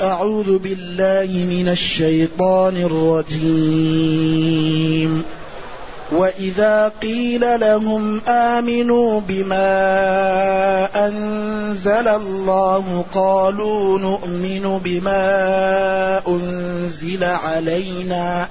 أعوذ بالله من الشيطان الرجيم. وإذا قيل لهم آمنوا بما أنزل الله قالوا نؤمن بما أنزل علينا.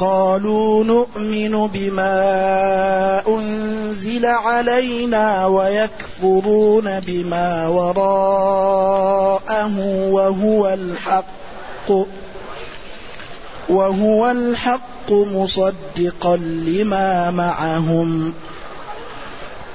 قالوا نؤمن بما أنزل علينا ويكفرون بما وراءه وهو الحق وهو الحق مصدقا لما معهم.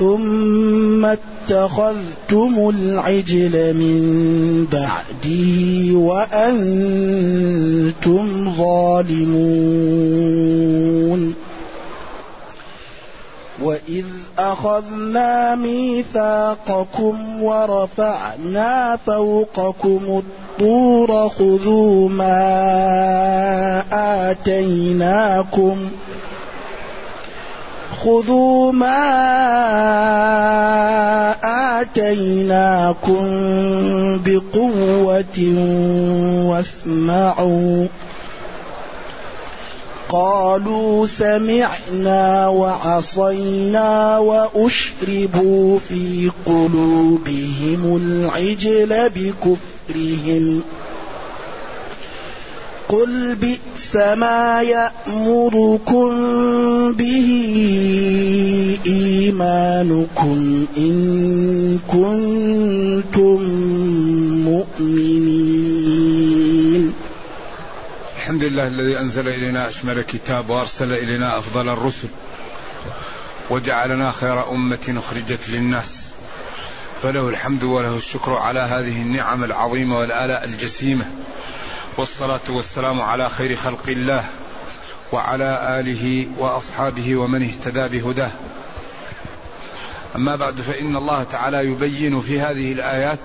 ثم اتخذتم العجل من بعده وأنتم ظالمون. وإذ أخذنا ميثاقكم ورفعنا فوقكم الطور خذوا ما آتيناكم خذوا ما آتيناكم بقوة واسمعوا. قالوا سمعنا وعصينا وأشربوا في قلوبهم العجل بكفرهم. قل بئس ما يأمركم به إيمانكم إن كنتم مؤمنين. الحمد لله الذي أنزل إلينا أشمل كتاب وأرسل إلينا أفضل الرسل وجعلنا خير أمة أخرجت للناس. فله الحمد وله الشكر على هذه النعم العظيمة والآلاء الجسيمة. والصلاة والسلام على خير خلق الله وعلى آله وأصحابه ومن اهتدى بهداه. أما بعد فإن الله تعالى يبين في هذه الآيات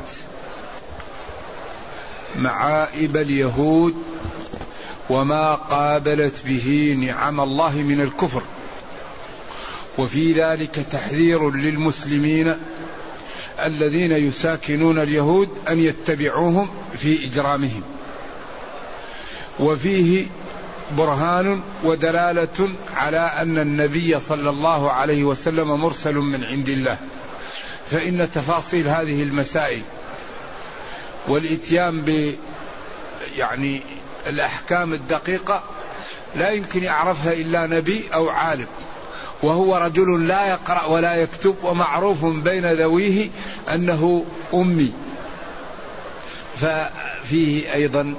معائب اليهود وما قابلت به نعم الله من الكفر. وفي ذلك تحذير للمسلمين الذين يساكنون اليهود أن يتبعوهم في إجرامهم. وفيه برهان ودلالة على أن النبي صلى الله عليه وسلم مرسل من عند الله. فإن تفاصيل هذه المسائل والإتيان ب يعني الأحكام الدقيقة لا يمكن يعرفها إلا نبي أو عالم. وهو رجل لا يقرأ ولا يكتب ومعروف بين ذويه أنه أمي. ففيه أيضا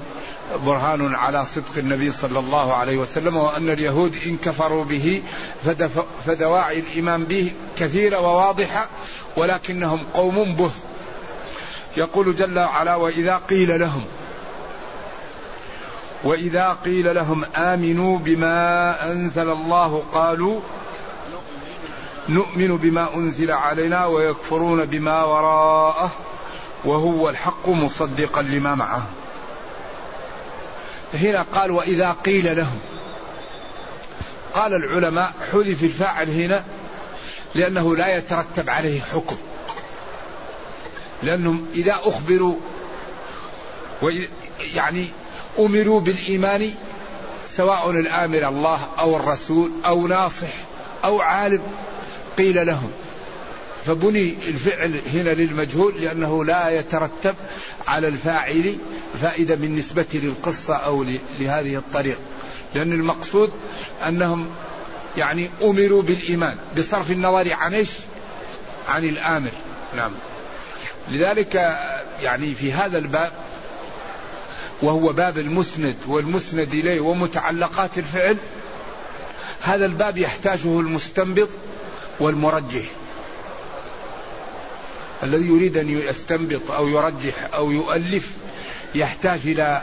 برهان على صدق النبي صلى الله عليه وسلم وأن اليهود إن كفروا به فدواعي الإيمان به كثيرة وواضحة ولكنهم قوم به. يقول جل وعلا وإذا قيل لهم وإذا قيل لهم آمنوا بما أنزل الله قالوا نؤمن بما أنزل علينا ويكفرون بما وراءه وهو الحق مصدقا لما معه. هنا قال وإذا قيل لهم. قال العلماء حذف الفاعل هنا لأنه لا يترتب عليه حكم. لأنهم إذا أخبروا يعني أمروا بالإيمان سواء الآمر الله أو الرسول أو ناصح أو عالم قيل لهم. فبني الفعل هنا للمجهول لأنه لا يترتب على الفاعل فائدة بالنسبة للقصة أو لهذه الطريق. لأن المقصود أنهم يعني أمروا بالإيمان بصرف النظر عن إيش؟ عن الآمر. نعم. لذلك يعني في هذا الباب وهو باب المسند والمسند إليه ومتعلقات الفعل هذا الباب يحتاجه المستنبط والمرجح. الذي يريد أن يستنبط أو يرجح أو يؤلف يحتاج إلى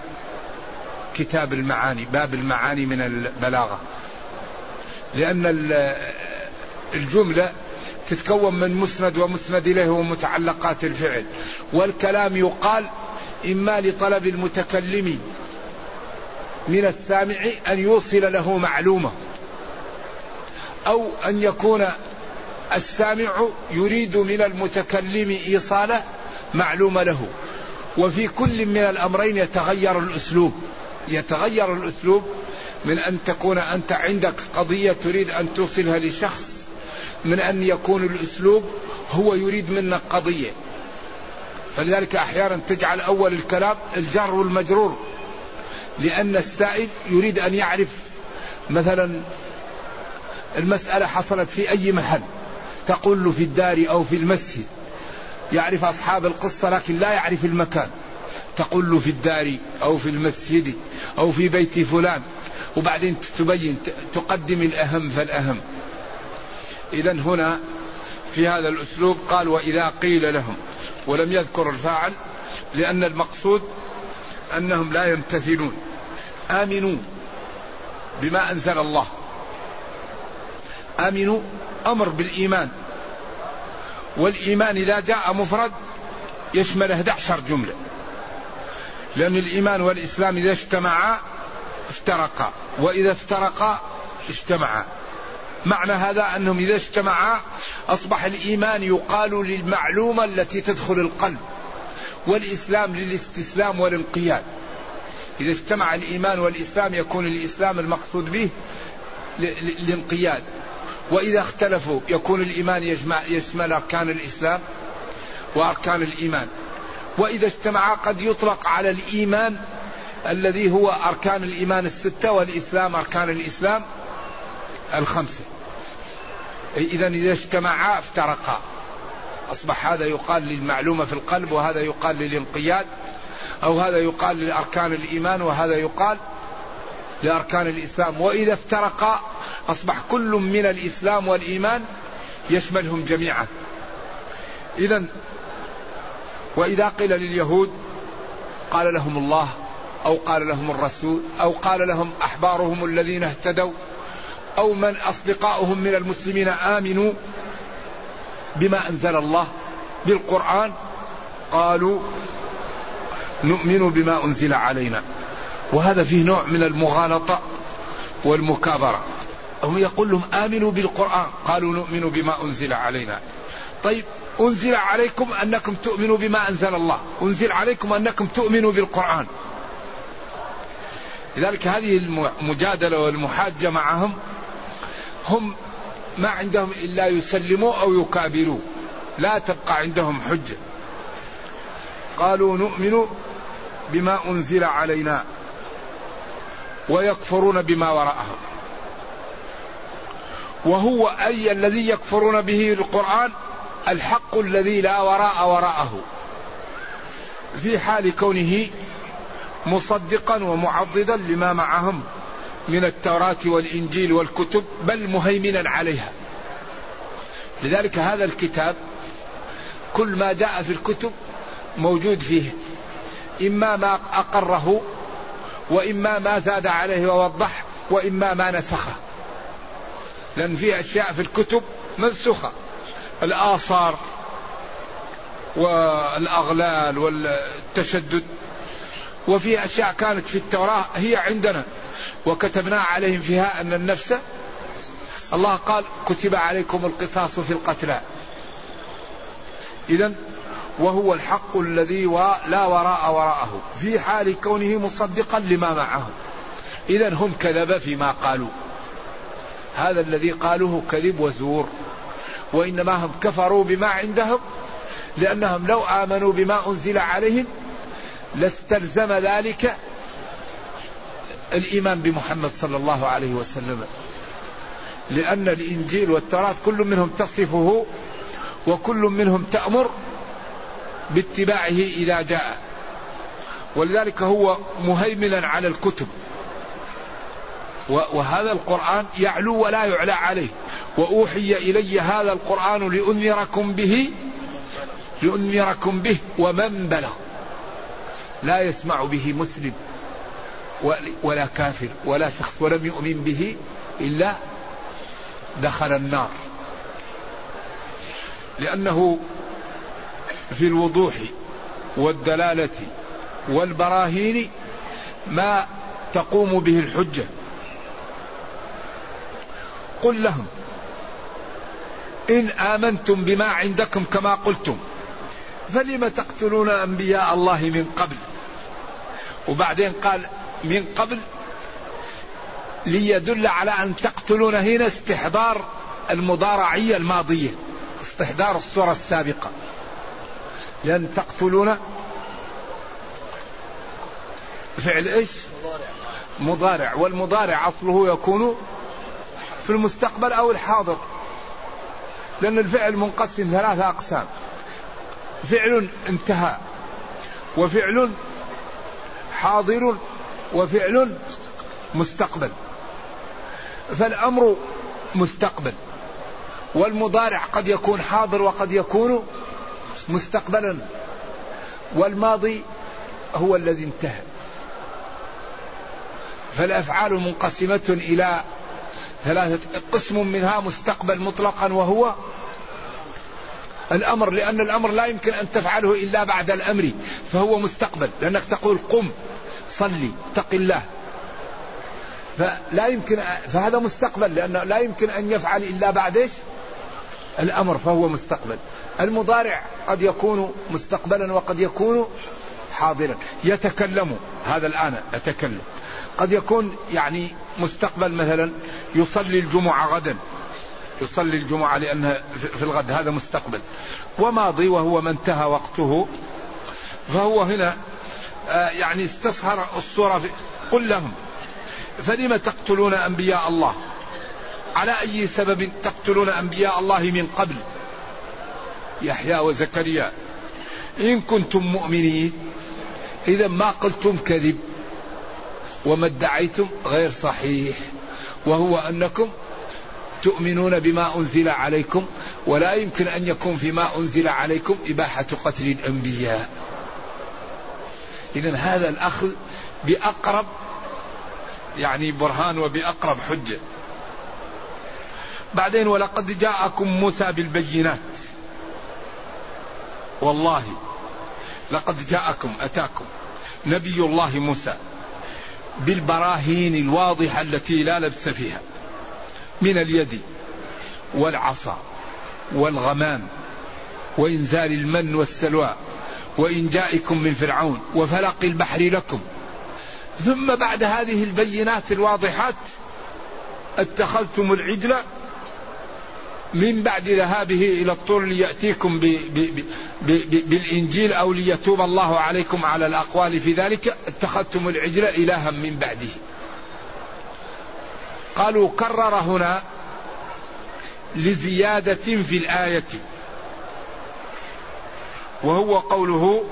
كتاب المعاني باب المعاني من البلاغة. لأن الجملة تتكون من مسند ومسند إليه ومتعلقات الفعل. والكلام يقال إما لطلب المتكلم من السامع أن يوصل له معلومة أو أن يكون السامع يريد من المتكلم إيصال معلومة له. وفي كل من الأمرين يتغير الأسلوب. يتغير الأسلوب من أن تكون أنت عندك قضية تريد أن توصلها لشخص من أن يكون الأسلوب هو يريد منك قضية. فلذلك أحيانا تجعل أول الكلام الجر والمجرور. لأن السائل يريد أن يعرف مثلا المسألة حصلت في أي محل. تقول له في الدار أو في المسجد. يعرف أصحاب القصة لكن لا يعرف المكان. تقول له في الدار أو في المسجد أو في بيت فلان. وبعدين تبين تقدم الأهم فالأهم. إذا هنا في هذا الأسلوب قال وإذا قيل لهم ولم يذكر الفاعل لأن المقصود أنهم لا يمتثلون. آمنوا بما أنزل الله. آمنوا أمر بالإيمان. والإيمان إذا جاء مفرد يشمل 11 جملة. لأن الإيمان والإسلام إذا اجتمعا افترقا. وإذا افترقا اجتمعا. معنى هذا أنهم إذا اجتمعا أصبح الإيمان يقال للمعلومة التي تدخل القلب. والإسلام للاستسلام والانقياد. إذا اجتمع الإيمان والإسلام يكون الإسلام المقصود به الانقياد وإذا اختلفوا يكون الإيمان يجمع يشمل أركان الإسلام وأركان الإيمان. وإذا اجتمعا قد يطلق على الإيمان الذي هو أركان الإيمان الستة والإسلام أركان الإسلام الخمسة. إذا إذا اجتمعا افترقا. أصبح هذا يقال للمعلومة في القلب وهذا يقال للانقياد أو هذا يقال لأركان الإيمان وهذا يقال لأركان الإسلام. وإذا افترقا أصبح كل من الإسلام والإيمان يشملهم جميعا. إذا وإذا قيل لليهود قال لهم الله أو قال لهم الرسول أو قال لهم أحبارهم الذين اهتدوا أو من أصدقائهم من المسلمين آمنوا بما أنزل الله بالقرآن قالوا نؤمن بما أنزل علينا. وهذا فيه نوع من المغالطة والمكابرة. هم يقول لهم آمنوا بالقرآن. قالوا نؤمن بما أنزل علينا. طيب أنزل عليكم أنكم تؤمنوا بما أنزل الله. أنزل عليكم أنكم تؤمنوا بالقرآن. لذلك هذه المجادلة والمحاجة معهم هم ما عندهم إلا يسلموا أو يكابروا. لا تبقى عندهم حجة. قالوا نؤمن بما أنزل علينا. ويكفرون بما وراءه. وهو أي الذي يكفرون به القرآن؟ الحق الذي لا وراء وراءه. في حال كونه مصدقا ومعضدا لما معهم من التوراة والإنجيل والكتب بل مهيمنا عليها. لذلك هذا الكتاب كل ما جاء في الكتب موجود فيه. إما ما أقره وإما ما زاد عليه ووضح وإما ما نسخه. لأن في أشياء في الكتب منسوخة. الآثار والأغلال والتشدد. وفي أشياء كانت في التوراة هي عندنا. وكتبنا عليهم فيها أن النفس الله قال كتب عليكم القصاص في القتلى. إذا وهو الحق الذي لا وراء وراءه في حال كونه مصدقا لما معه. إذا هم كذب فيما قالوا. هذا الذي قالوه كذب وزور. وإنما هم كفروا بما عندهم لأنهم لو آمنوا بما أنزل عليهم لاستلزم ذلك الإيمان بمحمد صلى الله عليه وسلم. لأن الإنجيل والتوراة كل منهم تصفه وكل منهم تأمر باتباعه إذا جاء. ولذلك هو مهيمنا على الكتب. وهذا القرآن يعلو ولا يعلى عليه. وأوحي إلي هذا القرآن لأنذركم به لأنذركم به ومن بلغ. لا يسمع به مسلم ولا كافر ولا شخص ولم يؤمن به إلا دخل النار. لأنه في الوضوح والدلالة والبراهين ما تقوم به الحجة. قل لهم إن آمنتم بما عندكم كما قلتم فلم تقتلون أنبياء الله من قبل؟ وبعدين قال من قبل ليدل على أن تقتلون هنا استحضار المضارعية الماضية استحضار الصورة السابقة. لأن تقتلون فعل إيش؟ مضارع. والمضارع أصله يكون في المستقبل أو الحاضر. لأن الفعل منقسم ثلاثة أقسام. فعل انتهى وفعل حاضر وفعل مستقبل. فالأمر مستقبل والمضارع قد يكون حاضر وقد يكون مستقبلا. والماضي هو الذي انتهى. فالأفعال منقسمة إلى ثلاثة قسم منها مستقبل مطلقا وهو الأمر لأن الأمر لا يمكن أن تفعله إلا بعد الأمر فهو مستقبل. لأنك تقول قم صلي اتق الله. فلا يمكن فهذا مستقبل لأنه لا يمكن أن يفعل إلا بعد إيش؟ الأمر فهو مستقبل. المضارع قد يكون مستقبلا وقد يكون حاضرا. يتكلم هذا الآن يتكلم قد يكون يعني مستقبل مثلا يصلي الجمعة غدا. يصلي الجمعة لأنها في الغد هذا مستقبل. وماضي وهو ما انتهى وقته. فهو هنا آه، يعني استصهر الصورة في قل لهم فلم تقتلون أنبياء الله؟ على أي سبب تقتلون أنبياء الله من قبل؟ يحيى وزكريا. إن كنتم مؤمنين إذا ما قلتم كذب وما ادعيتم غير صحيح وهو أنكم تؤمنون بما أنزل عليكم ولا يمكن أن يكون فيما أنزل عليكم إباحة قتل الأنبياء. إذا هذا الأخذ بأقرب يعني برهان وبأقرب حجة. بعدين ولقد جاءكم موسى بالبينات. والله لقد جاءكم أتاكم نبي الله موسى بالبراهين الواضحة التي لا لبس فيها من اليد والعصا والغمام وإنزال المن والسلوى وإن جائكم من فرعون وفلق البحر لكم. ثم بعد هذه البينات الواضحات اتخذتم العجل من بعد ذهابه إلى الطور ليأتيكم ب ب ب بالإنجيل أو ليتوب الله عليكم على الأقوال في ذلك. اتخذتم العجل إلها من بعده. قالوا كرر هنا لزيادة في الآية. وهو قوله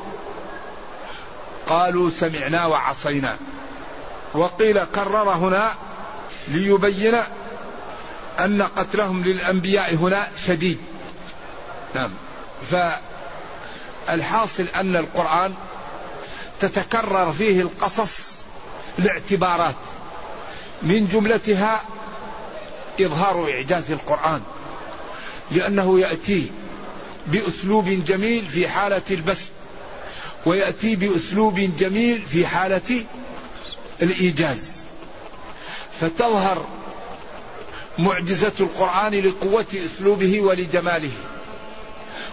قالوا سمعنا وعصينا. وقيل كرر هنا ليبين أن قتلهم للأنبياء هنا شديد. نعم. فالحاصل أن القرآن تتكرر فيه القصص لاعتبارات. من جملتها إظهار إعجاز القرآن. لأنه يأتي بأسلوب جميل في حالة البث ويأتي بأسلوب جميل في حالة الإيجاز. فتظهر معجزة القرآن لقوة أسلوبه ولجماله.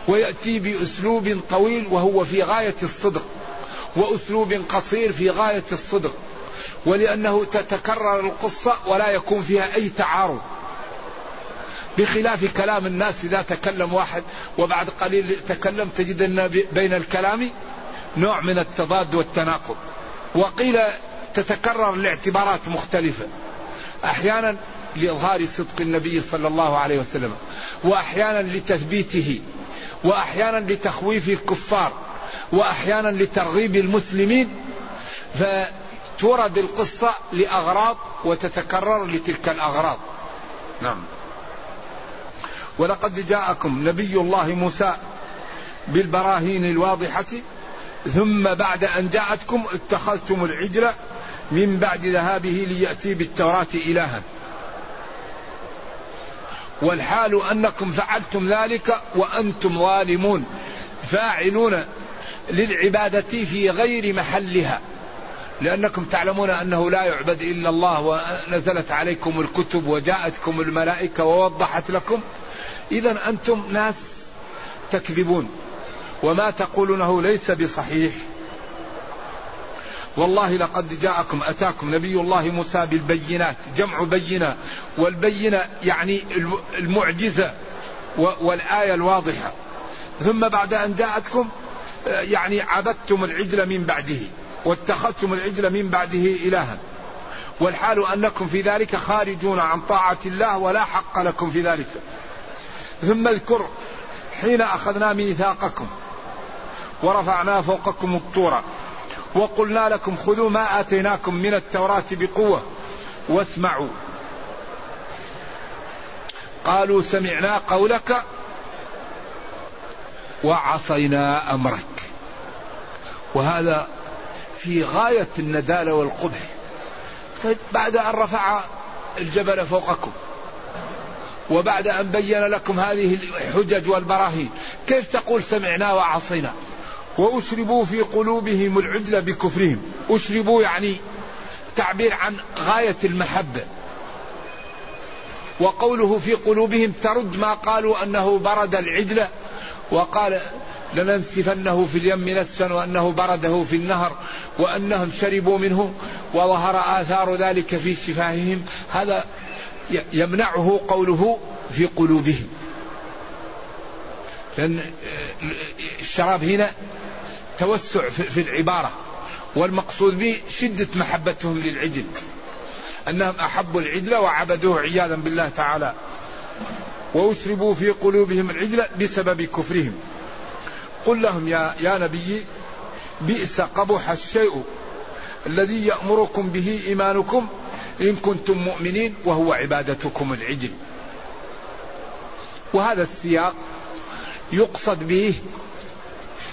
ويأتي بأسلوب طويل وهو في غاية الصدق وأسلوب قصير في غاية الصدق ولأنه تتكرر القصة ولا يكون فيها أي تعارض. بخلاف كلام الناس إذا تكلم واحد وبعد قليل تكلم تجد أن بين الكلام نوع من التضاد والتناقض. وقيل تتكرر لإعتبارات مختلفة. أحيانا لإظهار صدق النبي صلى الله عليه وسلم وأحيانا لتثبيته وأحيانا لتخويف الكفار وأحيانا لترغيب المسلمين. فتورد القصة لأغراض وتتكرر لتلك الأغراض. نعم. ولقد جاءكم نبي الله موسى بالبراهين الواضحة ثم بعد أن جاءتكم اتخذتم العجل من بعد ذهابه ليأتي بالتوراة إلها. والحال أنكم فعلتم ذلك وأنتم ظالمون. فاعلون للعبادة في غير محلها. لأنكم تعلمون أنه لا يعبد إلا الله ونزلت عليكم الكتب وجاءتكم الملائكة ووضحت لكم. إذا أنتم ناس تكذبون. وما تقولونه ليس بصحيح. والله لقد جاءكم أتاكم نبي الله موسى بالبينات جمع بينة والبينة يعني المعجزة والآية الواضحة. ثم بعد أن جاءتكم يعني عبدتم العجل من بعده واتخذتم العجل من بعده إلها. والحال أنكم في ذلك خارجون عن طاعة الله ولا حق لكم في ذلك. ثم اذكر حين أخذنا ميثاقكم ورفعنا فوقكم الطور. وقلنا لكم خذوا ما آتيناكم من التوراة بقوة واسمعوا. قالوا سمعنا قولك وعصينا أمرك. وهذا في غاية الندالة والقبح. طيب بعد أن رفع الجبل فوقكم وبعد أن بين لكم هذه الحجج والبراهين كيف تقول سمعنا وعصينا؟ وأشربوا في قلوبهم العجل بكفرهم. أشربوا يعني تعبير عن غاية المحبة وقوله في قلوبهم ترد ما قالوا أنه برد العجل وقال لننسفنه في اليم نسفا وأنه برده في النهر وأنهم شربوا منه وظهر آثار ذلك في شفاههم. هذا يمنعه قوله في قلوبهم. لأن الشراب هنا توسع في العبارة والمقصود به شدة محبتهم للعجل أنهم أحبوا العجل وعبدوه عياذا بالله تعالى وأشربوا في قلوبهم العجل بسبب كفرهم. قل لهم يا, يا نبي بئس قبح الشيء الذي يأمركم به إيمانكم إن كنتم مؤمنين وهو عبادتكم العجل. وهذا السياق يقصد به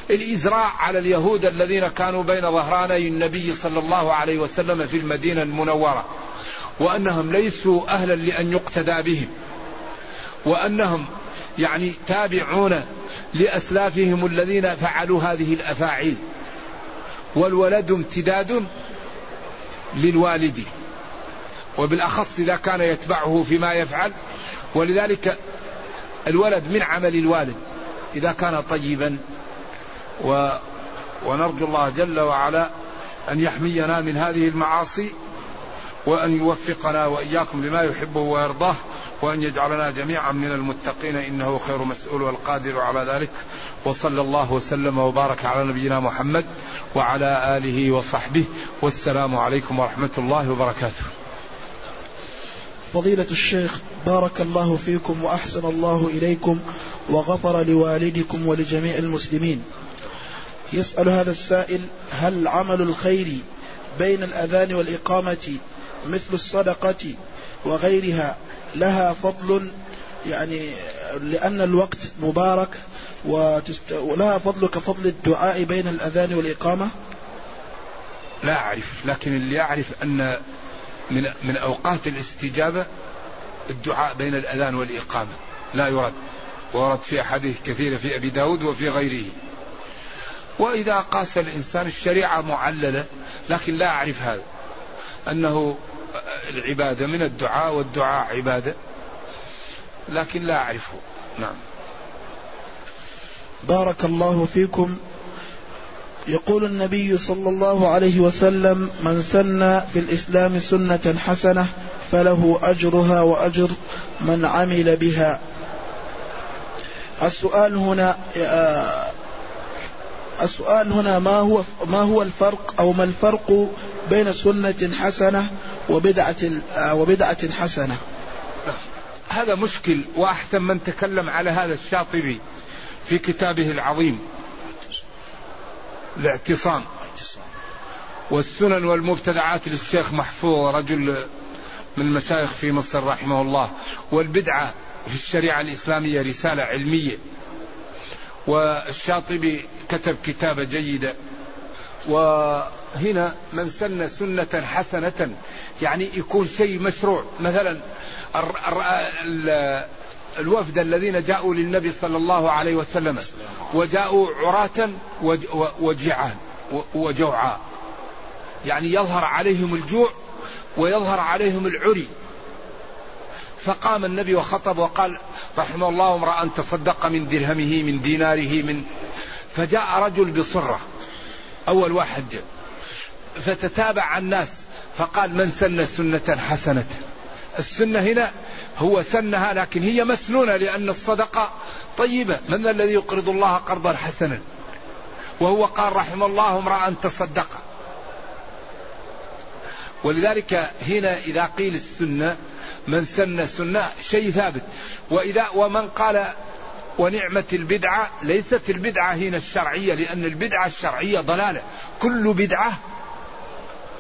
الإزراع على اليهود الذين كانوا بين ظهراني النبي صلى الله عليه وسلم في المدينة المنورة وأنهم ليسوا أهلا لأن يقتدى بهم وأنهم يعني تابعون لأسلافهم الذين فعلوا هذه الأفاعيل والولد امتداد للوالد وبالأخص إذا كان يتبعه فيما يفعل ولذلك الولد من عمل الوالد. إذا كان طيبا. و ونرجو الله جل وعلا أن يحمينا من هذه المعاصي وأن يوفقنا وإياكم لما يحبه ويرضاه وأن يجعلنا جميعا من المتقين. إنه خير مسؤول والقادر على ذلك. وصلى الله وسلم وبارك على نبينا محمد وعلى آله وصحبه. والسلام عليكم ورحمة الله وبركاته. فضيلة الشيخ بارك الله فيكم وأحسن الله إليكم وغفر لوالدكم ولجميع المسلمين. يسأل هذا السائل هل عمل الخير بين الأذان والإقامة مثل الصدقة وغيرها لها فضل؟ يعني لأن الوقت مبارك وتست... ولها فضل كفضل الدعاء بين الأذان والإقامة؟ لا أعرف لكن اللي أعرف أن من, من أوقات الاستجابة الدعاء بين الأذان والإقامة. لا يرد. ورد في أحاديث كثيرة في أبي داود وفي غيره. وإذا قاس الإنسان الشريعة معللة لكن لا أعرف هذا. أنه العبادة من الدعاء والدعاء عبادة. لكن لا أعرفه. نعم. بارك الله فيكم. يقول النبي صلى الله عليه وسلم من سن في الإسلام سنة حسنة فله أجرها وأجر من عمل بها السؤال هنا السؤال هنا ما هو ما هو الفرق أو ما الفرق بين سنة حسنة وبدعة وبدعة حسنة؟ هذا مشكل وأحسن من تكلم على هذا الشاطبي في كتابه العظيم الاعتصام. والسنن والمبتدعات للشيخ محفوظ رجل من المشايخ في مصر رحمه الله والبدعة في الشريعة الإسلامية رسالة علمية. والشاطبي كتب كتابة جيدة. وهنا من سن سنة حسنة يعني يكون شيء مشروع. مثلا الوفد الذين جاءوا للنبي صلى الله عليه وسلم وجاءوا عراة وجعان وجوعاء يعني يظهر عليهم الجوع ويظهر عليهم العري. فقام النبي وخطب وقال رحمه الله امرأ تصدق من درهمه من ديناره من. فجاء رجل بصرة أول واحد جاء فتتابع الناس فقال من سن سنة حسنة؟ السنة هنا هو سنها لكن هي مسنونة لأن الصدقة طيبة. من الذي يقرض الله قرضا حسنا؟ وهو قال رحم الله امرأ تصدق. ولذلك هنا إذا قيل السنة من سن سنة شيء ثابت. وإذا ومن قال ونعمة البدعة ليست البدعة هنا الشرعية لأن البدعة الشرعية ضلالة. كل بدعة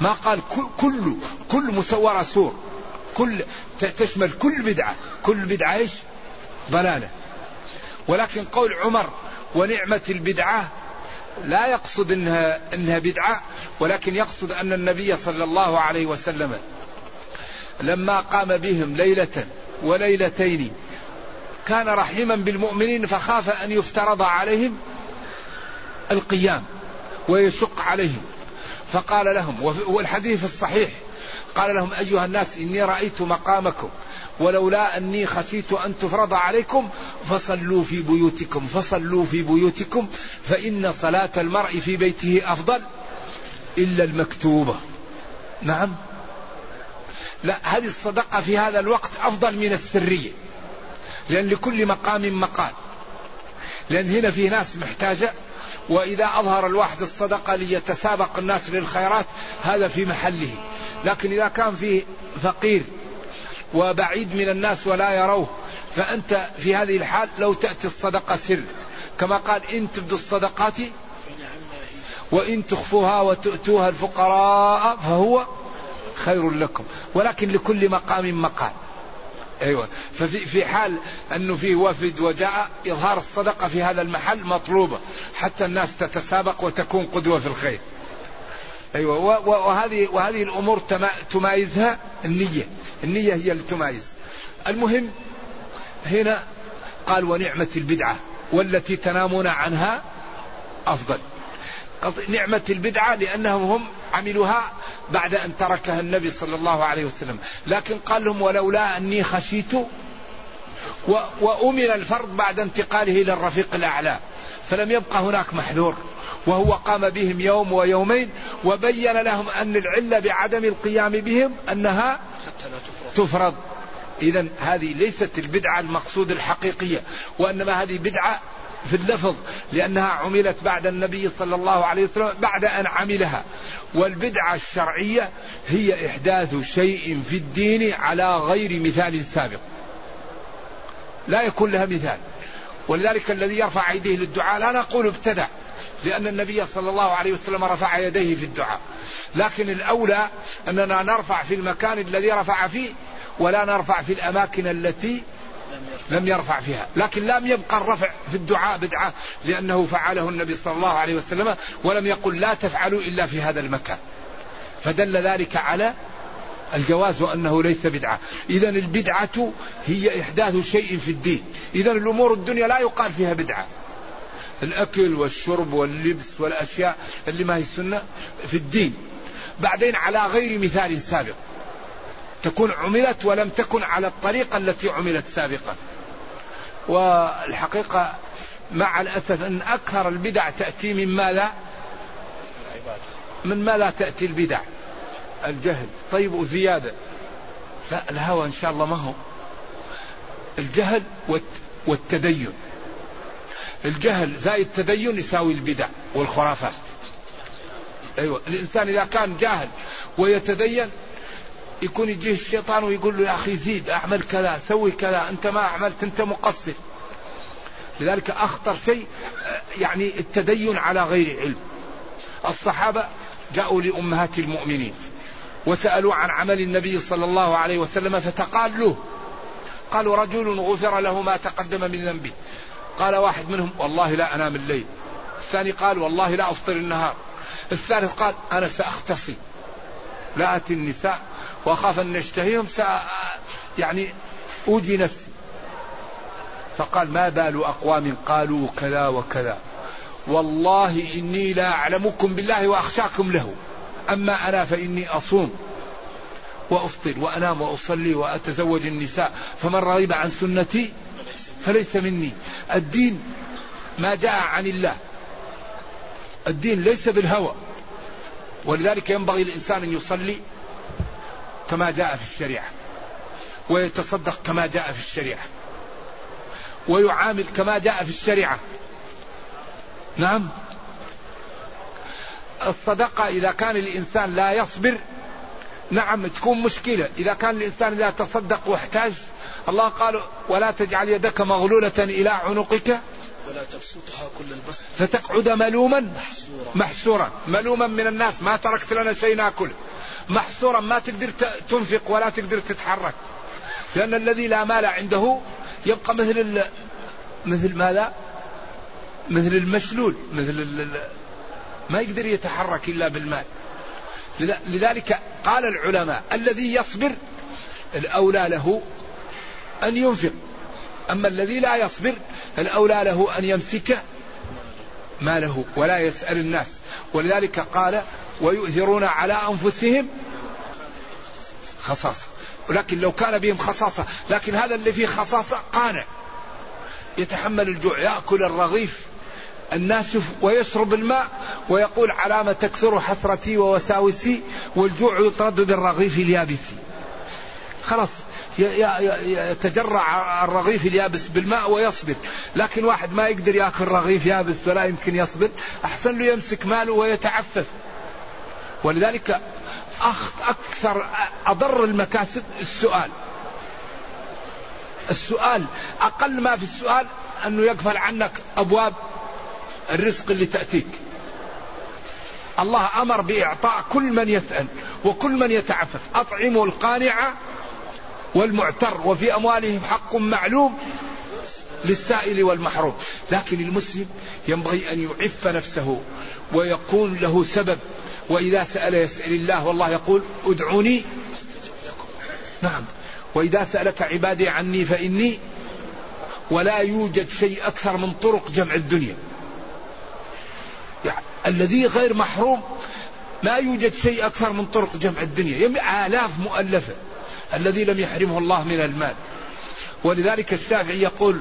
ما قال كل كل مسورة سور كل تشمل كل بدعة. كل بدعة إيش؟ ضلالة. ولكن قول عمر ونعمة البدعة لا يقصد إنها إنها بدعة ولكن يقصد أن النبي صلى الله عليه وسلم لما قام بهم ليلة وليلتين كان رحيما بالمؤمنين فخاف أن يفترض عليهم القيام ويشق عليهم. فقال لهم والحديث الصحيح قال لهم أيها الناس إني رأيت مقامكم ولولا أني خشيت أن تفرض عليكم فصلوا في بيوتكم فصلوا في بيوتكم فإن صلاة المرء في بيته أفضل إلا المكتوبة. نعم. لا هذه الصدقة في هذا الوقت أفضل من السرية لأن لكل مقام مقال لأن هنا في ناس محتاجة وإذا أظهر الواحد الصدقة ليتسابق الناس للخيرات هذا في محله. لكن إذا كان فيه فقير وبعيد من الناس ولا يروه فأنت في هذه الحال لو تأتي الصدقة سر. كما قال إن تبدوا الصدقات وإن تخفوها وتؤتوها الفقراء فهو خير لكم. ولكن لكل مقام مقال. أيوه. ففي في حال أنه في وفد وجاء إظهار الصدقة في هذا المحل مطلوبة حتى الناس تتسابق وتكون قدوة في الخير. أيوه وهذه وهذه الأمور تمايزها النية، النية هي اللي تمايز. المهم هنا قال ونعمة البدعة والتي تنامون عنها أفضل. نعمة البدعة لأنهم هم عملوها بعد أن تركها النبي صلى الله عليه وسلم لكن قال لهم ولولا أني خشيت وأمن الفرد بعد انتقاله إلى الرفيق الأعلى فلم يبقى هناك محذور وهو قام بهم يوم ويومين وبين لهم أن العلة بعدم القيام بهم أنها تفرض. إذا هذه ليست البدعة المقصود الحقيقية وإنما هذه بدعة في اللفظ لأنها عملت بعد النبي صلى الله عليه وسلم بعد أن عملها. والبدعة الشرعية هي إحداث شيء في الدين على غير مثال سابق. لا يكون لها مثال. ولذلك الذي يرفع يديه للدعاء لا نقول ابتدع لأن النبي صلى الله عليه وسلم رفع يديه في الدعاء. لكن الأولى أننا نرفع في المكان الذي رفع فيه ولا نرفع في الأماكن التي لم يرفع فيها. لكن لم يبقى الرفع في الدعاء بدعة لأنه فعله النبي صلى الله عليه وسلم ولم يقل لا تفعلوا إلا في هذا المكان. فدل ذلك على الجواز وأنه ليس بدعة. إذا البدعة هي إحداث شيء في الدين. إذا الأمور الدنيا لا يقال فيها بدعة. الأكل والشرب واللبس والأشياء اللي ما هي السنة في الدين. بعدين على غير مثال سابق. تكون عملت ولم تكن على الطريقة التي عملت سابقا. والحقيقة مع الأسف أن أكثر البدع تأتي من ماذا من ما لا تأتي البدع. الجهل. طيب وزيادة. لا الهوى إن شاء الله ما هو. الجهل والتدين. الجهل زائد التدين يساوي البدع والخرافات. أيوه الإنسان إذا كان جاهل ويتدين يكون يجيه الشيطان ويقول له يا أخي زيد أعمل كذا سوي كذا أنت ما عملت أنت مقصر. لذلك أخطر شيء يعني التدين على غير علم. الصحابة جاءوا لأمهات المؤمنين وسألوا عن عمل النبي صلى الله عليه وسلم فتقال له قالوا رجل غفر له ما تقدم من ذنبه. قال واحد منهم والله لا أنام الليل. الثاني قال والله لا أفطر النهار. الثالث قال أنا سأختصي لا أتي النساء وأخاف أن نشتهيهم سأ يعني أوجي نفسي. فقال ما بال أقوام قالوا كذا وكذا. والله إني لا أعلمكم بالله وأخشاكم له. أما أنا فإني أصوم وأفطر وأنام وأصلي وأتزوج النساء. فمن رغب عن سنتي فليس مني. الدين ما جاء عن الله. الدين ليس بالهوى. ولذلك ينبغي الإنسان أن يصلي كما جاء في الشريعة ويتصدق كما جاء في الشريعة ويعامل كما جاء في الشريعة. نعم؟ الصدقة إذا كان الإنسان لا يصبر نعم تكون مشكلة. إذا كان الإنسان إذا تصدق واحتاج الله قال ولا تجعل يدك مغلولة إلى عنقك ولا تبسطها كل البسط. فتقعد ملوما محسورا. محسورا. ملوما من الناس. ما تركت لنا شيء ناكله محسورا. ما تقدر تنفق ولا تقدر تتحرك. لأن الذي لا مال عنده يبقى مثل ال... مثل ماذا؟ مثل المشلول. مثل ال... ما يقدر يتحرك إلا بالمال. لذلك قال العلماء الذي يصبر الأولى له أن ينفق. أما الذي لا يصبر الأولى له أن يمسك؟ ماله ولا يسأل الناس. ولذلك قال ويؤثرون على أنفسهم خصاصة. ولكن لو كان بهم خصاصة لكن هذا اللي فيه خصاصة قانع. يتحمل الجوع يأكل الرغيف الناشف ويشرب الماء ويقول علامة تكثر حسرتي ووساوسي والجوع يطرد بالرغيف اليابس خلاص يتجرع الرغيف اليابس بالماء ويصبر لكن واحد ما يقدر ياكل رغيف يابس ولا يمكن يصبر أحسن له يمسك ماله ويتعفف. ولذلك أكثر أضر المكاسب السؤال. السؤال أقل ما في السؤال أنه يقفل عنك أبواب الرزق اللي تأتيك. الله أمر بإعطاء كل من يسأل وكل من يتعفف. أطعموا القانع والمعتر وفي أموالهم حق معلوم للسائل والمحروم. لكن المسلم ينبغي أن يعف نفسه ويكون له سبب. وإذا سأل يسأل الله والله يقول ادعوني نعم. وإذا سألك عبادي عني فإني ولا يوجد شيء أكثر من طرق جمع الدنيا. يعني الذي غير محروم ما يوجد شيء أكثر من طرق جمع الدنيا. آلاف مؤلفة. الذي لم يحرمه الله من المال. ولذلك الشافعي يقول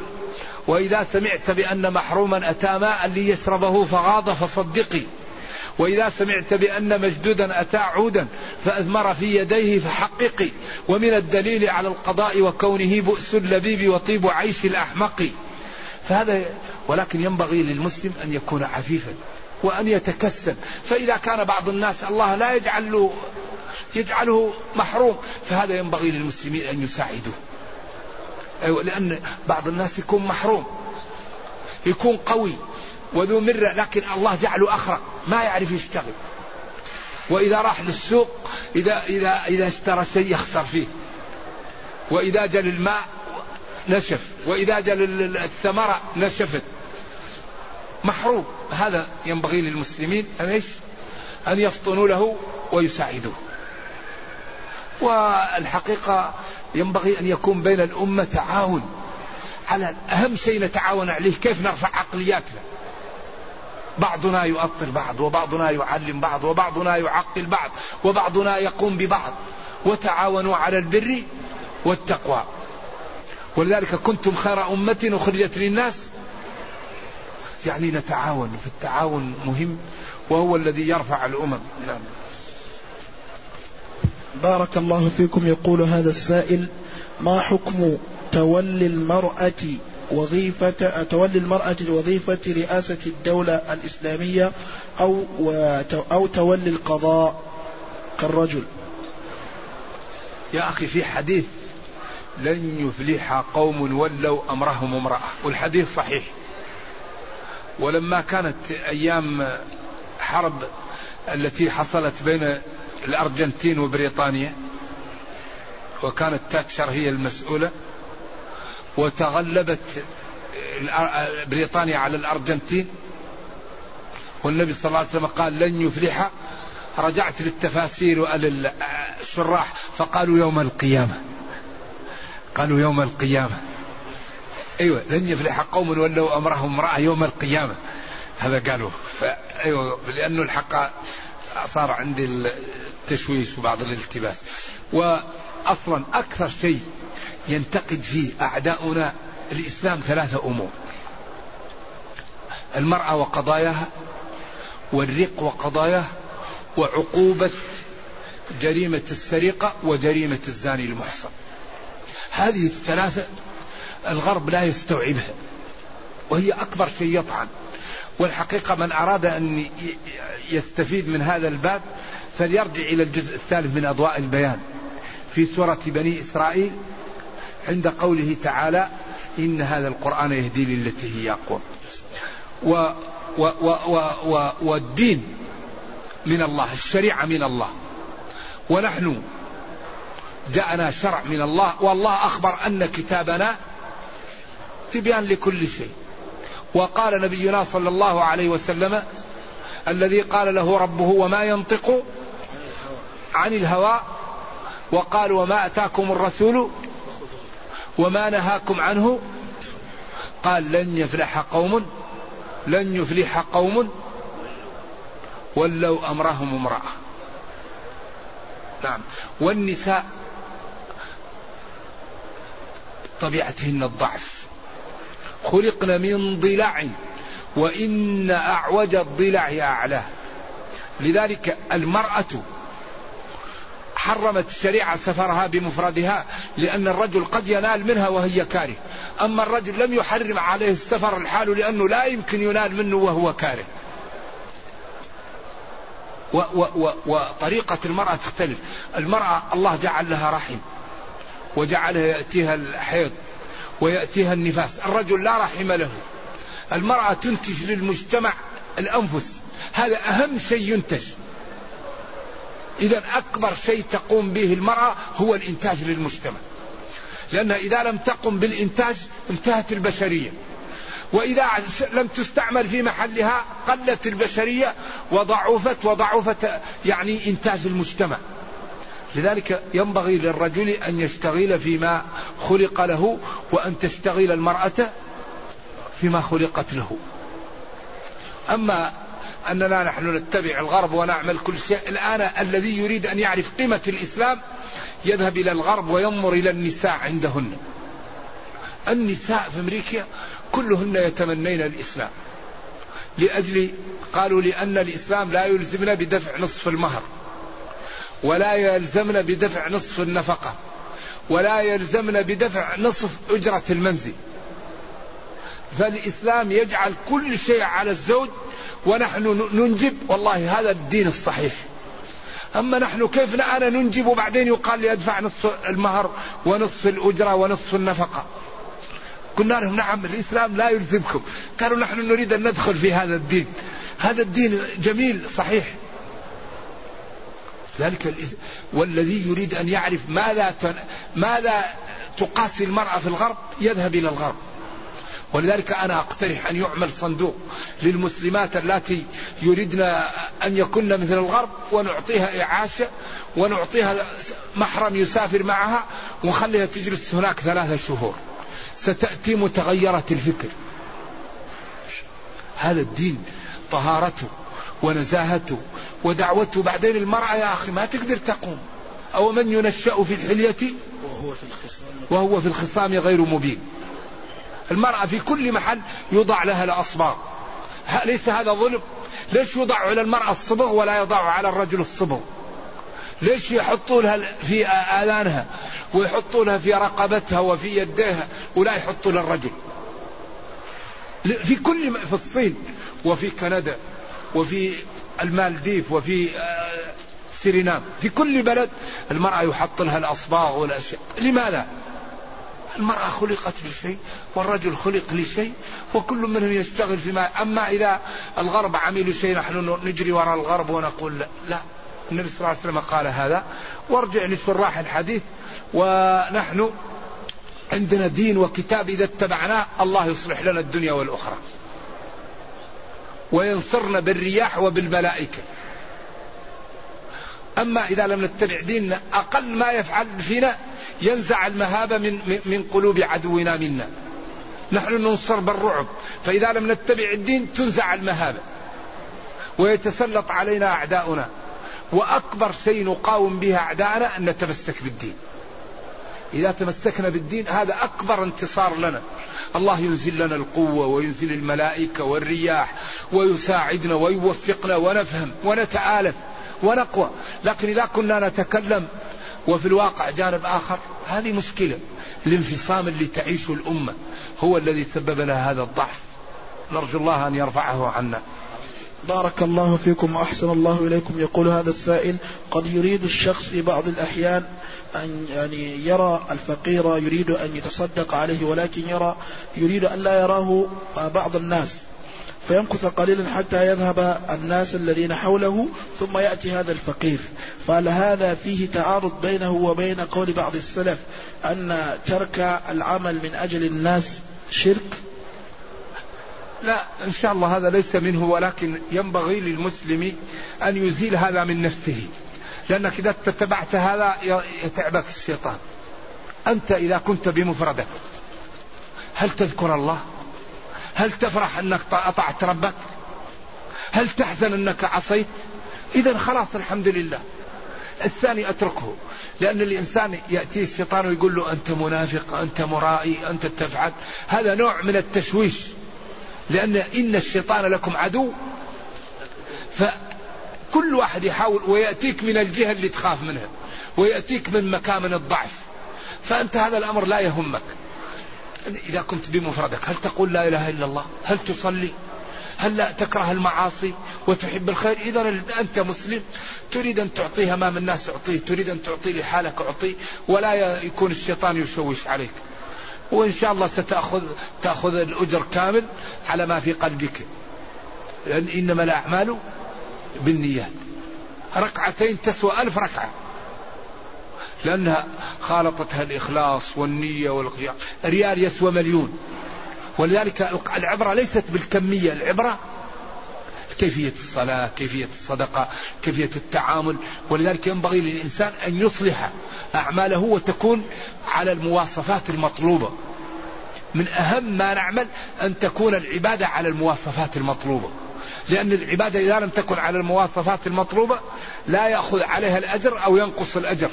وإذا سمعت بأن محروما أتى ماء ليشربه فغاض فصدقي. وإذا سمعت بأن مجدودا أتى عودا فأثمر في يديه فحققي. ومن الدليل على القضاء وكونه بؤس اللبيب وطيب عيش الأحمق. فهذا ولكن ينبغي للمسلم أن يكون عفيفا. وأن يتكسب. فإذا كان بعض الناس الله لا يجعل له يجعله محروم فهذا ينبغي للمسلمين أن يساعدوه. أيوة لأن بعض الناس يكون محروم يكون قوي وذو مرة لكن الله جعله أخرق ما يعرف يشتغل. وإذا راح للسوق إذا إذا إذا اشترى شيء يخسر فيه. وإذا جل الماء نشف وإذا جل الثمرة نشفت. محروم. هذا ينبغي للمسلمين أن إيش؟ أن يفطنوا له ويساعدوه. والحقيقة ينبغي أن يكون بين الأمة تعاون. على أهم شيء نتعاون عليه كيف نرفع عقلياتنا؟ بعضنا يؤطر بعض وبعضنا يعلم بعض وبعضنا يعقل بعض وبعضنا يقوم ببعض. وتعاونوا على البر والتقوى. ولذلك كنتم خير أمة أخرجت للناس يعني نتعاون في التعاون مهم وهو الذي يرفع الأمم. نعم. بارك الله فيكم يقول هذا السائل ما حكم تولي المرأة وظيفة تولي المرأة وظيفة رئاسة الدولة الإسلامية أو أو تولي القضاء كالرجل. يا أخي في حديث لن يفلح قوم ولوا أمرهم امرأة والحديث صحيح. ولما كانت أيام حرب التي حصلت بين الأرجنتين وبريطانيا وكانت تاتشر هي المسؤولة وتغلبت بريطانيا على الأرجنتين والنبي صلى الله عليه وسلم قال لن يفلح رجعت للتفاسير وللشراح فقالوا يوم القيامة. قالوا يوم القيامة. أيوة لن يفلح قوم ولوا أمرهم امرأة يوم القيامة. هذا قالوا أيوة لأنه الحق صار عندي التشويش وبعض الالتباس. وأصلا أكثر شيء ينتقد فيه أعداؤنا الإسلام ثلاثة أمور. المرأة وقضاياها والرق وقضاياه وعقوبة جريمة السرقة وجريمة الزاني المحصن. هذه الثلاثة الغرب لا يستوعبها. وهي أكبر شيء يطعن. والحقيقة من أراد أن يستفيد من هذا الباب فليرجع إلى الجزء الثالث من أضواء البيان. في سورة بني إسرائيل عند قوله تعالى إن هذا القرآن يهدي للتي هي أقوم و و و و و والدين من الله الشريعة من الله. ونحن جاءنا شرع من الله والله أخبر أن كتابنا تبيان لكل شيء. وقال نبينا صلى الله عليه وسلم الذي قال له ربه وما ينطق عن الهوى وقال وما أتاكم الرسول وما نهاكم عنه؟ قال لن يفلح قوم لن يفلح قوم ولوا أمرهم امرأة. نعم. والنساء طبيعتهن الضعف. خلقن من ضلع وإن أعوج الضلع اعلاه لذلك المرأة حرمت الشريعة سفرها بمفردها لأن الرجل قد ينال منها وهي كاره. أما الرجل لم يحرم عليه السفر الحال لأنه لا يمكن ينال منه وهو كاره. و و وطريقة المرأة تختلف. المرأة الله جعل لها رحم وجعلها يأتيها الحيض. ويأتيها النفاس. الرجل لا رحم له. المرأة تنتج للمجتمع الأنفس. هذا أهم شيء ينتج. إذا أكبر شيء تقوم به المرأة هو الإنتاج للمجتمع. لأنها إذا لم تقم بالإنتاج انتهت البشرية. وإذا لم تستعمل في محلها قلت البشرية وضعفت وضعفت يعني إنتاج المجتمع. لذلك ينبغي للرجل أن يشتغل فيما خلق له وأن تشتغل المرأة فيما خلقت له. أما أننا نحن نتبع الغرب ونعمل كل شيء الآن الذي يريد أن يعرف قيمة الإسلام يذهب إلى الغرب وينظر إلى النساء عندهن. النساء في أمريكا كلهن يتمنين الإسلام. لأجل قالوا لأن الإسلام لا يلزمنا بدفع نصف المهر. ولا يلزمنا بدفع نصف النفقة ولا يلزمنا بدفع نصف أجرة المنزل. فالإسلام يجعل كل شيء على الزوج ونحن ننجب والله هذا الدين الصحيح. أما نحن كيف أنا ننجب وبعدين يقال لي أدفع نصف المهر ونصف الأجرة ونصف النفقة. قلنا لهم نعم الإسلام لا يلزمكم. قالوا نحن نريد أن ندخل في هذا الدين. هذا الدين جميل صحيح. ذلك والذي يريد أن يعرف ماذا ماذا تقاسي المرأة في الغرب يذهب إلى الغرب. ولذلك أنا أقترح أن يعمل صندوق للمسلمات التي يريدن أن يكن مثل الغرب ونعطيها إعاشة ونعطيها محرم يسافر معها ونخليها تجلس هناك ثلاثة شهور. ستأتي متغيرة الفكر. هذا الدين طهارته. ونزاهته ودعوته بعدين المرأة يا أخي ما تقدر تقوم. أو من ينشأ في الحلية؟ وهو في الخصام. وهو في الخصام غير مبين. المرأة في كل محل يوضع لها الأصباغ. ليس هذا ظلم؟ ليش يوضع على المرأة الصبغ ولا يضع على الرجل الصبغ؟ ليش يحطوا لها في آذانها ويحطوا لها في رقبتها وفي يديها ولا يحطوا للرجل؟ في كل في الصين وفي كندا وفي المالديف وفي آه، سيرينام. في كل بلد المرأة يحط لها الأصباغ والأشياء. لماذا؟ المرأة خلقت لشيء والرجل خلق لشيء وكل منهم يشتغل فيما أما إذا الغرب عملوا شيء نحن نجري وراء الغرب ونقول لا, لا. النبي صلى الله عليه وسلم قال هذا. وارجع لشراح الحديث. ونحن عندنا دين وكتاب إذا اتبعناه الله يصلح لنا الدنيا والأخرى. وينصرنا بالرياح وبالملائكة. أما إذا لم نتبع ديننا أقل ما يفعل فينا ينزع المهابة من, من قلوب عدونا منا. نحن ننصر بالرعب. فإذا لم نتبع الدين تنزع المهابة ويتسلط علينا أعداؤنا. وأكبر شيء نقاوم به أعداءنا أن نتمسك بالدين. إذا تمسكنا بالدين هذا أكبر انتصار لنا. الله ينزل لنا القوة وينزل الملائكة والرياح ويساعدنا ويوفقنا ونفهم ونتآلف ونقوى. لكن إذا كنا نتكلم وفي الواقع جانب آخر هذه مشكلة الانفصام اللي تعيشه الأمة هو الذي سبب لها هذا الضعف. نرجو الله أن يرفعه عنا. بارك الله فيكم وأحسن الله إليكم. يقول هذا السائل قد يريد الشخص في بعض الأحيان أن يعني يرى الفقير يريد أن يتصدق عليه ولكن يرى يريد أن لا يراه بعض الناس. فيمكث قليلا حتى يذهب الناس الذين حوله ثم يأتي هذا الفقير. فهل هذا فيه تعارض بينه وبين قول بعض السلف أن ترك العمل من أجل الناس شرك؟ لا إن شاء الله هذا ليس منه ولكن ينبغي للمسلم أن يزيل هذا من نفسه. لأنك إذا اتبعت هذا يتعبك الشيطان. أنت إذا كنت بمفردك هل تذكر الله؟ هل تفرح أنك أطعت ربك؟ هل تحزن أنك عصيت؟ إذا خلاص الحمد لله. الثاني أتركه لأن الإنسان يأتيه الشيطان ويقول له أنت منافق أنت مرائي أنت تفعل. هذا نوع من التشويش لأن إن الشيطان لكم عدو. فكل واحد يحاول ويأتيك من الجهة اللي تخاف منها ويأتيك من مكامن الضعف. فأنت هذا الأمر لا يهمك. إذا كنت بمفردك هل تقول لا إله إلا الله؟ هل تصلي؟ هل لا تكره المعاصي وتحب الخير؟ إذا أنت مسلم تريد أن تعطيه أمام الناس أعطيه تريد أن تعطيه لحالك أعطيه ولا يكون الشيطان يشوش عليك. وإن شاء الله ستأخذ تأخذ الأجر كامل على ما في قلبك. لأن إنما الأعمال بالنيات. ركعتين تسوى ألف ركعة. لأنها خالطتها الإخلاص والنية والقيام ريال يسوى مليون ولذلك العبرة ليست بالكمية العبرة كيفية الصلاة كيفية الصدقة كيفية التعامل. ولذلك ينبغي للإنسان أن يصلح أعماله وتكون على المواصفات المطلوبة. من أهم ما نعمل أن تكون العبادة على المواصفات المطلوبة. لأن العبادة إذا لم تكن على المواصفات المطلوبة لا يأخذ عليها الأجر أو ينقص الأجر.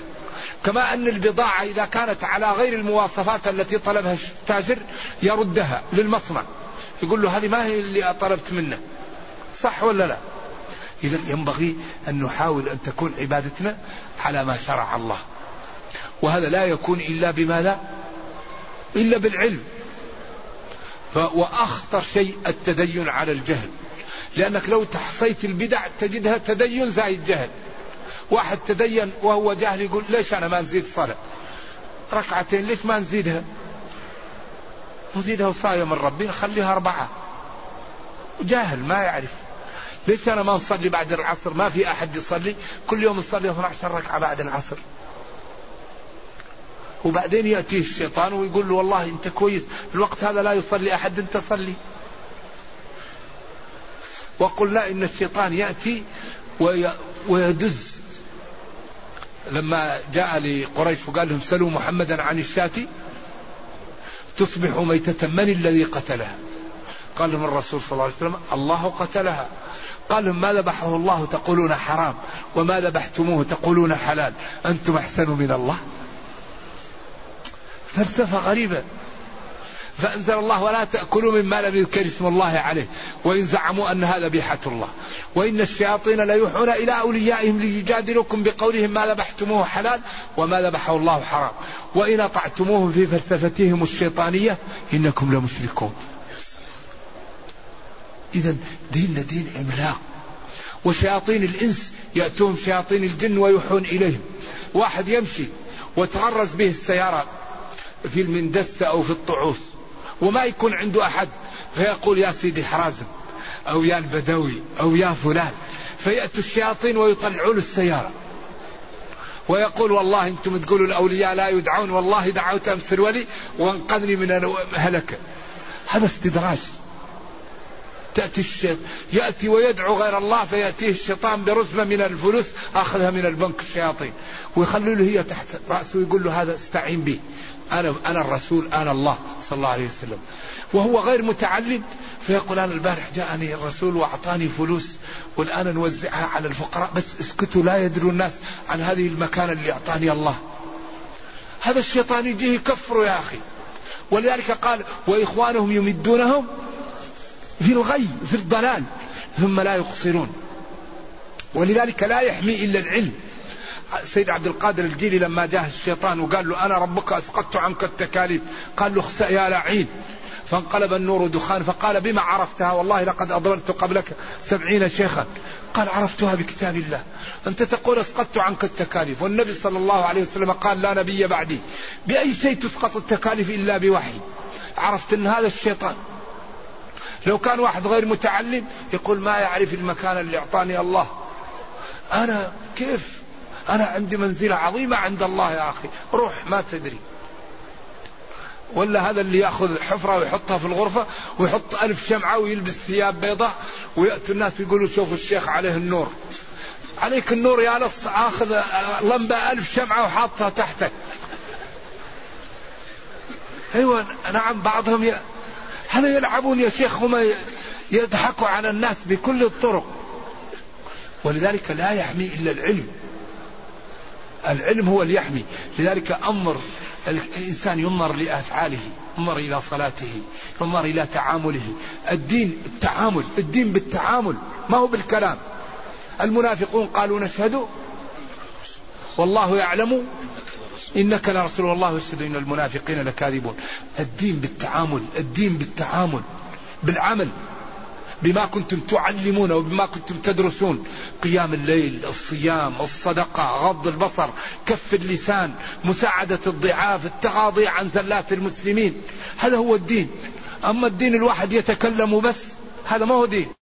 كما أن البضاعة إذا كانت على غير المواصفات التي طلبها التاجر يردها للمصنع. يقول له هذه ما هي اللي طلبت منه. صح ولا لا؟ إذا ينبغي أن نحاول أن تكون عبادتنا على ما شرع الله. وهذا لا يكون إلا بماذا؟ إلا بالعلم. وأخطر شيء التدين على الجهل. لأنك لو تحصيت البدع تجدها تدين زايد جهل. واحد تدين وهو جاهل يقول ليش أنا ما نزيد صلاة؟ ركعتين ليش ما نزيدها؟ نزيدها وصاية من ربي نخليها أربعة. جاهل ما يعرف. ليش أنا ما نصلي بعد العصر؟ ما في أحد يصلي. كل يوم نصلي 12 ركعة بعد العصر. وبعدين يأتيه الشيطان ويقول له والله أنت كويس في الوقت هذا لا يصلي أحد أنت صلي. وقلنا إن الشيطان يأتي ويدز لما جاء لقريش وقال لهم سلوا محمدا عن الشاة تصبح ميتة من الذي قتلها؟ قال لهم الرسول صلى الله عليه وسلم الله قتلها. قال لهم ما ذبحه الله تقولون حرام وما ذبحتموه تقولون حلال أنتم أحسن من الله؟ فلسفة غريبة. فأنزل الله ولا تأكلوا مما لم يذكر اسم الله عليه وإن زعموا أن هذا بيحة الله. وإن الشياطين ليوحون إلى أوليائهم ليجادلوكم بقولهم ما ذبحتموه حلال وما ذبحه الله حرام. وإن أطعتموهم في فلسفتهم الشيطانية إنكم لمشركون. إذا ديننا دين عملاق وشياطين الإنس يأتون شياطين الجن ويوحون إليهم. واحد يمشي وتغرز به السيارة في المندسة أو في الطعوس. وما يكون عنده أحد. فيقول يا سيدي حرازم أو يا البدوي أو يا فلان. فيأتوا الشياطين ويطلعون السيارة. ويقول والله أنتم تقولوا الأولياء لا يدعون والله دعوت أمس الولي وانقذني من هلكه هذا استدراج. تأتي الشيطان يأتي ويدعو غير الله فيأتيه الشيطان برزمة من الفلوس أخذها من البنك الشياطين. ويخلوا له هي تحت رأسه ويقول له هذا استعين به. أنا أنا الرسول أنا الله صلى الله عليه وسلم. وهو غير متعلم فيقول أنا البارح جاءني الرسول وأعطاني فلوس والآن نوزعها على الفقراء بس اسكتوا لا يدروا الناس عن هذه المكانة اللي أعطاني الله. هذا الشيطان يجيه يكفره يا أخي. ولذلك قال وإخوانهم يمدونهم في الغي في الضلال ثم لا يقصرون. ولذلك لا يحمي إلا العلم. سيد عبد القادر الجيلي لما جاء الشيطان وقال له أنا ربك أسقطت عنك التكاليف. قال له اخسأ يا لعين. فانقلب النور دخان فقال بما عرفتها؟ والله لقد أضللت قبلك سبعين شيخا. قال عرفتها بكتاب الله. أنت تقول أسقطت عنك التكاليف. والنبي صلى الله عليه وسلم قال لا نبي بعدي. بأي شيء تسقط التكاليف إلا بوحي؟ عرفت أن هذا الشيطان. لو كان واحد غير متعلم يقول ما يعرف المكان اللي أعطاني الله. أنا كيف أنا عندي منزلة عظيمة عند الله يا أخي. روح ما تدري. ولا هذا اللي يأخذ حفرة ويحطها في الغرفة ويحط ألف شمعة ويلبس ثياب بيضاء وياتوا الناس يقولوا شوفوا الشيخ عليه النور. عليك النور يا لص آخذ لمبة ألف شمعة وحاطها تحتك. أيوه نعم بعضهم ي... هذا يلعبون يا شيخ هم يضحكوا على الناس بكل الطرق. ولذلك لا يحمي إلا العلم. العلم هو اللي يحمي. لذلك انظر الإنسان ينظر لأفعاله ينظر إلى صلاته ينظر إلى تعامله. الدين التعامل الدين بالتعامل ما هو بالكلام. المنافقون قالوا نشهد والله يعلم إنك لرسول الله يشهد إن المنافقين لكاذبون. الدين بالتعامل الدين بالتعامل بالعمل. بما كنتم تعلمون وبما كنتم تدرسون. قيام الليل الصيام الصدقة غض البصر كف اللسان مساعدة الضعاف التغاضي عن زلات المسلمين. هذا هو الدين. أما الدين الواحد يتكلم بس هذا ما هو دين.